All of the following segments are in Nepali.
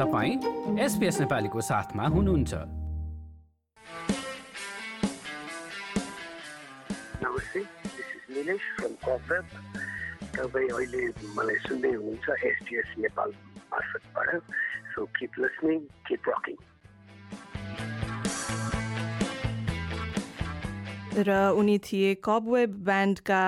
तपाईँ एसपिएस नेपालीको साथमा हुनुहुन्छ। नमस्ते निलेश फ्रम कपरेट तपाईँ अहिले मलाई सुन्दै हुनुहुन्छ SBS Nepal मार्फतबाट। So keep listening keep rocking र उनी थिए Cobweb ब्यान्डका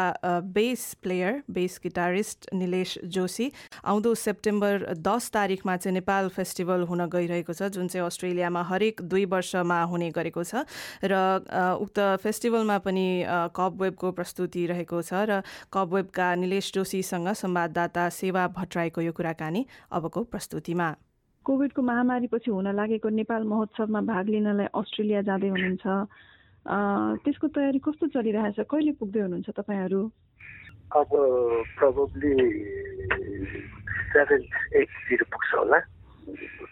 bass player bass guitarist Nilesh Joshi. आउँदो सेप्टेम्बर दस तारिकमा चाहिँ नेपाल फेस्टिभल हुन गइरहेको छ जुन चाहिँ अस्ट्रेलियामा हरेक दुई वर्षमा हुने गरेको छ। र उक्त फेस्टिभलमा पनि कबवेबको प्रस्तुति रहेको छ र कबवेबका निलेश जोशीसँग संवाददाता सेवा भट्टराईको यो कुराकानी अबको प्रस्तुतिमा। कोभिडको महामारीपछि हुन लागेको नेपाल महोत्सवमा भाग लिनलाई अस्ट्रेलिया जाँदै हुनुहुन्छ। त्यसको तयारी कस्तो चलिरहेछ? कहिले पुग्दै हुनुहुन्छ तपाईँहरू? अब प्रब्ली सेभेन एटतिर पुग्छ होला।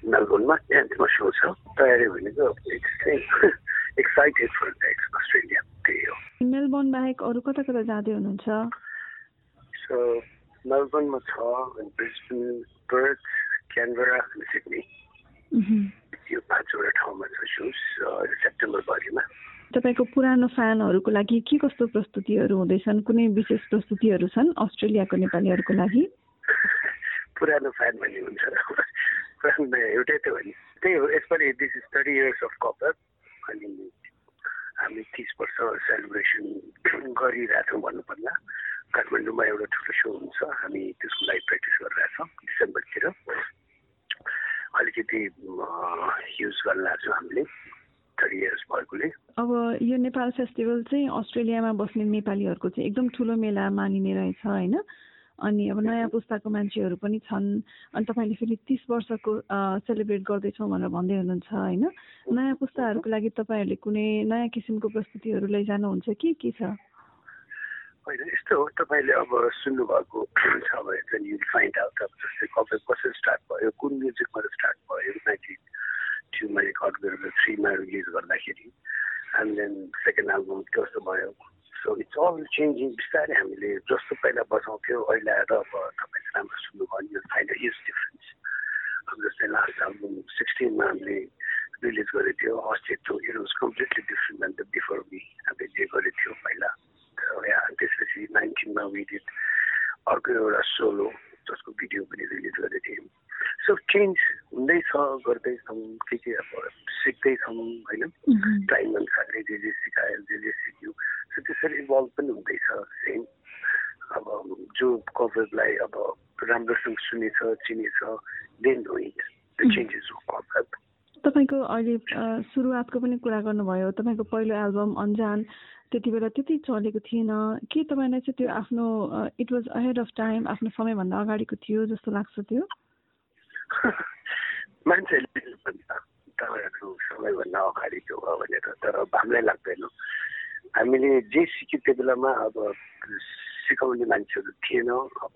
मेलबोर्नमा त्यहाँतिर सो छ। तयारी भनेको एक्साइटेड फर अस्ट्रेलिया त्यही हो। मेलबोर्न बाहेक अरू कता कता जाँदै हुनुहुन्छ? सो मेलबोर्नमा छ ब्रिस्बन पर्थ क्यानबरा सिडनी। यो पाँचवटा ठाउँमा छ। सुस सेप्टेम्बरभरिमा तपाईँको पुरानो फ्यानहरूको लागि के कस्तो प्रस्तुतिहरू हुँदैछन्? कुनै विशेष प्रस्तुतिहरू छन् अस्ट्रेलियाको नेपालीहरूको लागि? पुरानो फ्यान भन्ने हुन्छ। एउटै त हो नि त्यही हो यसपालि this is thirty years of Cobweb अनि हामी तिस वर्ष सेलिब्रेसन गरिरहेछौँ भन्नुपर्ला। काठमाडौँमा एउटा ठुलो सो हुन्छ। हामी त्यसको लागि प्र्याक्टिस गरिरहेछौँ डिसेम्बरतिर अलिकति युज गर्न लाग्छौँ हामीले। अब यो नेपाल फेस्टिभल चाहिँ अस्ट्रेलियामा बस्ने नेपालीहरूको चाहिँ एकदम ठुलो मेला मानिने रहेछ होइन? अनि अब नयाँ पुस्ताको मान्छेहरू पनि छन्। अनि तपाईँले फेरि तिस वर्षको सेलिब्रेट गर्दैछौँ भनेर भन्दै हुनुहुन्छ होइन? नयाँ पुस्ताहरूको लागि तपाईँहरूले कुनै नयाँ किसिमको प्रस्तुतिहरू लैजानुहुन्छ के के छ? होइन यस्तो हो तपाईँले अब सुन्नुभएको छ भने चाहिँ यु फाइन्ड आउट अब जस्तै कपी कसरी स्टार्ट भयो कुन म्युजिकबाट स्टार्ट भयो नाइन्टिन टूमा रेकर्ड गरेर थ्रीमा रिलिज गर्दाखेरि एन्ड देन सेकेन्ड एल्बम कस्तो भयो सो इट्स अल चेन्जिङ बिस्तारै हामीले जस्तो पहिला बजाउँथ्यो अहिले आएर अब तपाईँले राम्रो सुन्नुभयो भने फाइन्ड इज डिफरेन्स अब जस्तै लास्ट एल्बम सिक्सटिनमा हामीले रिलिज गरेको थियो अस्ति त्यो it was completely different than the before we हामीले जे गरेको थियो पहिला त्यसपछि नाइन्टिनमा विडिड अर्को एउटा सोलो जसको भिडियो पनि रिलिज गरेको थियौँ सो चेन्ज हुँदैछ गर्दैछौँ के के अब सिक्दैछौँ होइन? टाइम अनुसारले जे जे सिकायो जे जे सिक्यो। सो त्यसरी इभल्भ पनि हुँदैछ सेम अब जो कभरलाई अब राम्रोसँग सुनेछ चिनेछ then knowing the changes cover तपाईँको अहिले सुरुवातको पनि कुरा गर्नुभयो। तपाईँको पहिलो एल्बम अन्जान त्यति बेला त्यति चलेको थिएन। के तपाईँलाई चाहिँ त्यो आफ्नो it was ahead of time आफ्नो समयभन्दा अगाडिको थियो जस्तो लाग्छ त्यो? सबैभन्दा अगाडिको हो भनेर तर हामीलाई लाग्दैन। हामीले जे सिक्यो त्यो बेलामा अब सिकाउने मान्छेहरू थिएन अब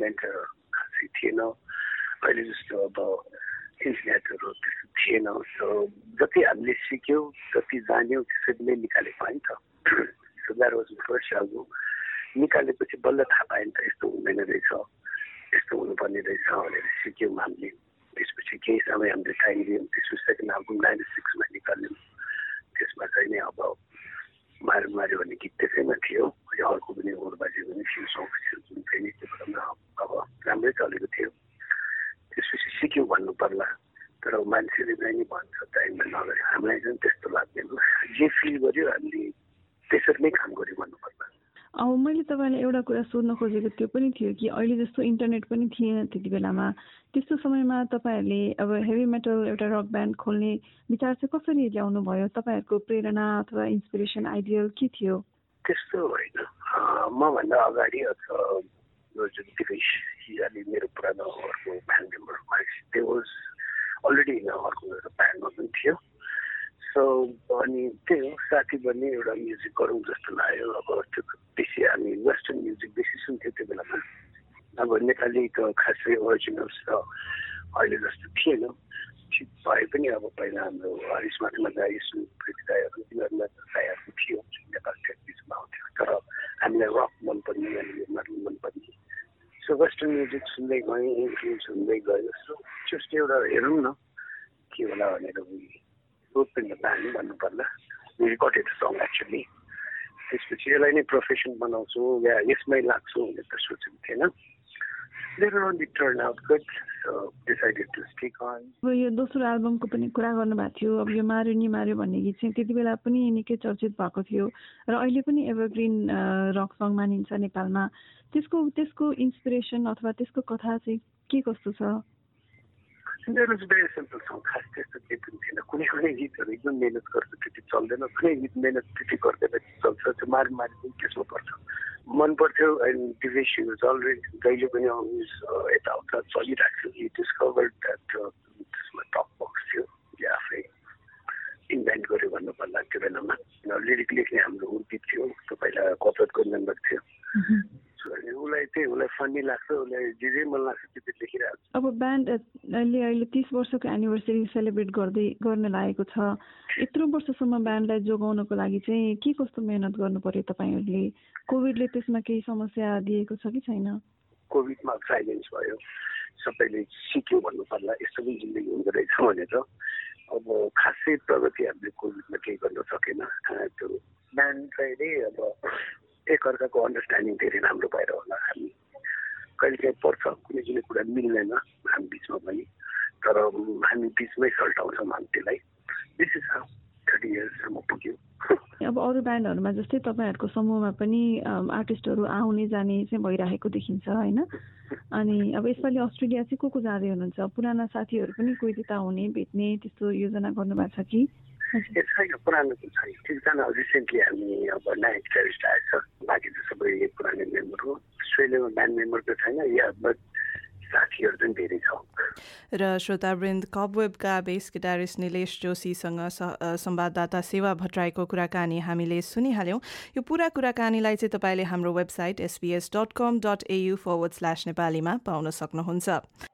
मेन्टर खासै थिएन। अहिले जस्तो अब थिएन सो जति हामीले सिक्यौँ जति जान्यौँ त्यसरी नै निकालेको होइन त। सो द्याट वाज फर्स्ट निकालेपछि बल्ल थाहा पायो नि त यस्तो हुँदैन रहेछ यस्तो हुनुपर्ने रहेछ भनेर सिक्यौँ हामीले। त्यसपछि केही समय हामीले टाइम दियौँ त्यसपछि सेकेन्ड एल्बम नाइन्टी सिक्समा निकाल्यौँ। त्यसमा चाहिँ नि अब मार्यो मार्यो भन्ने गीत त्यसैमा थियो। अर्को पनि बाजे पनि थियो जुन चाहिँ त्यो बेलामा अब राम्रै चलेको थियो। त्यसपछि सिक्यौँ भन्नु पर्ला। तर मान्छेले चाहिँ नि भन्छ टाइममा नगरे हामीलाई चाहिँ त्यस्तो लाग्दैन। जे फिल गर्यो हामीले त्यसरी नै काम गर्यो भन्नु पर्ला अब मैले तपाईँलाई एउटा कुरा सोध्न खोजेको त्यो पनि थियो कि अहिले जस्तो इन्टरनेट पनि थिएन त्यति बेलामा। त्यस्तो समयमा तपाईँहरूले अब हेभी मेटल एउटा रक ब्यान्ड खोल्ने विचार चाहिँ कसरी ल्याउनु भयो तपाईँहरूको प्रेरणा अथवा इन्सपिरेसन आइडियल के थियो? त्यस्तो होइन। मभन्दा अगाडि अथवा मेरो पुरानो अर्को ब्यान्ड मेम्बर त्यो वाज अलरेडी अर्को मेरो ब्यान्डमा पनि थियो सो अनि त्यही हो साथी पनि एउटा म्युजिक गरौँ जस्तो लाग्यो। अब त्यो बेसी हामी वेस्टर्न म्युजिक बेसी सुन्थ्यौँ त्यो बेलामा। अब नेपालीको खासै ओरिजिनल्स त अहिले जस्तो थिएन। भए पनि अब पहिला हाम्रो हरिशमाथि मजाइ सुकृति राईहरू तिनीहरूमा राईहरूको थियो। नेपाल टेलिभिजनमा आउँथ्यो। तर हामीलाई रक मनपर्ने अनि मेटल मनपर्ने। सो वेस्टर्न म्युजिक सुन्दै गएँ इन्फ्लुएन्स हुँदै गयो सो जस्ट एउटा हेरौँ न के होला भनेर ग्रुप इन द ब्यान्ड भन्नुपर्ला रेकर्डेड सङ एक्चुली त्यसपछि यसलाई नै प्रोफेसन बनाउँछु या यसमै लाग्छु भनेर त सोचेको थिएन अब यो दोस्रो एल्बमको पनि कुरा गर्नुभएको थियो अब यो मार्यो नि मार्यो भन्ने गीत चाहिँ त्यति बेला पनि निकै चर्चित भएको थियो र अहिले पनि एभरग्रिन रक सङ मानिन्छ नेपालमा त्यसको त्यसको इन्सपिरेसन अथवा त्यसको कथा चाहिँ के कस्तो छ सिम्पल सङ खास त्यस्तो केही पनि थिएन। कुनै कुनै गीतहरू एकदम मिहिनेत गर्छ त्यति चल्दैन। कुनै गीत मिहिनेत त्यति गर्दैन चल्छ। त्यो मारि मारि पनि त्यसमा पर्छ। मन पर्थ्यो एन्ड वाज अलरेडी जहिले पनि यताउता चलिरहेको थियो डिस्कभर्ड द्याट त्यसमा टप बक्स थियो। जे आफै इन्भेन्ट गर्यो भन्नुपर्ला त्यो बेलामा। लिरिक लेख्ने हाम्रो उर्पित थियो। तपाईँलाई कपरेटको मेम्बर थियो। उसलाई त्यही उसलाई फन्नी लाग्छ उसलाई जे जे मन लाग्छ त्यो त्यो लेखिरहेको अब ब्यान्ड अहिले अहिले तिस वर्षको एनिभर्सरी सेलिब्रेट गर्दै गर्न लागेको छ यत्रो वर्षसम्म ब्यान्डलाई जोगाउनको लागि चाहिँ के कस्तो मेहनत गर्नु पर्यो तपाईँहरूले कोभिडले त्यसमा केही समस्या दिएको छ कि छैन कोभिडमा साइलेन्स भयो सबैले सिक्यो भन्नु पर्ला यस्तो पनि जिन्दगी हुँदो रहेछ भनेर अब खासै प्रगति हामीले कोभिडमा केही गर्न सकेन त्यो ब्यान्ड चाहिँ अब एकअर्काको अन्डरस्ट्यान्डिङ धेरै राम्रो भएर होला कहिले काहीँ पर्छ? कुनै कुनै कुरा मिल्दैन हामी बिचमा पनि। तर हामी बिचमै सल्टाउँछौँ हामी त्यसलाई दिस इज हाउ थर्टी इयर्ससम्म पुग्यो। अब अरू ब्यान्डहरूमा जस्तै तपाईँहरूको समूहमा पनि आर्टिस्टहरू आउने जाने चाहिँ भइरहेको देखिन्छ होइन? अनि अब यसपालि अस्ट्रेलिया चाहिँ को को जाँदै हुनुहुन्छ? पुराना साथीहरू पनि कोही त्यता हुने भेट्ने त्यस्तो योजना गर्नुभएको छ कि? छैन पुरानो त छैन एकजना रिसेन्टली हामी अब नयाँ गिटारिस्ट आएछ बाँकी त सबै पुरानो मेम्बर हो अस्ट्रेलियामा ब्यान्ड मेम्बर त छैन या बट धेरै छ र श्रोतावृन्द कबवेबका बेस गिटारिस्ट निलेश जोशीसँग संवाददाता सेवा भट्टराईको कुराकानी हामीले सुनिहाल्यौँ यो पुरा कुराकानीलाई चाहिँ तपाईँले हाम्रो website SBS dot com dot AU forward slash नेपालीमा पाउन सक्नुहुन्छ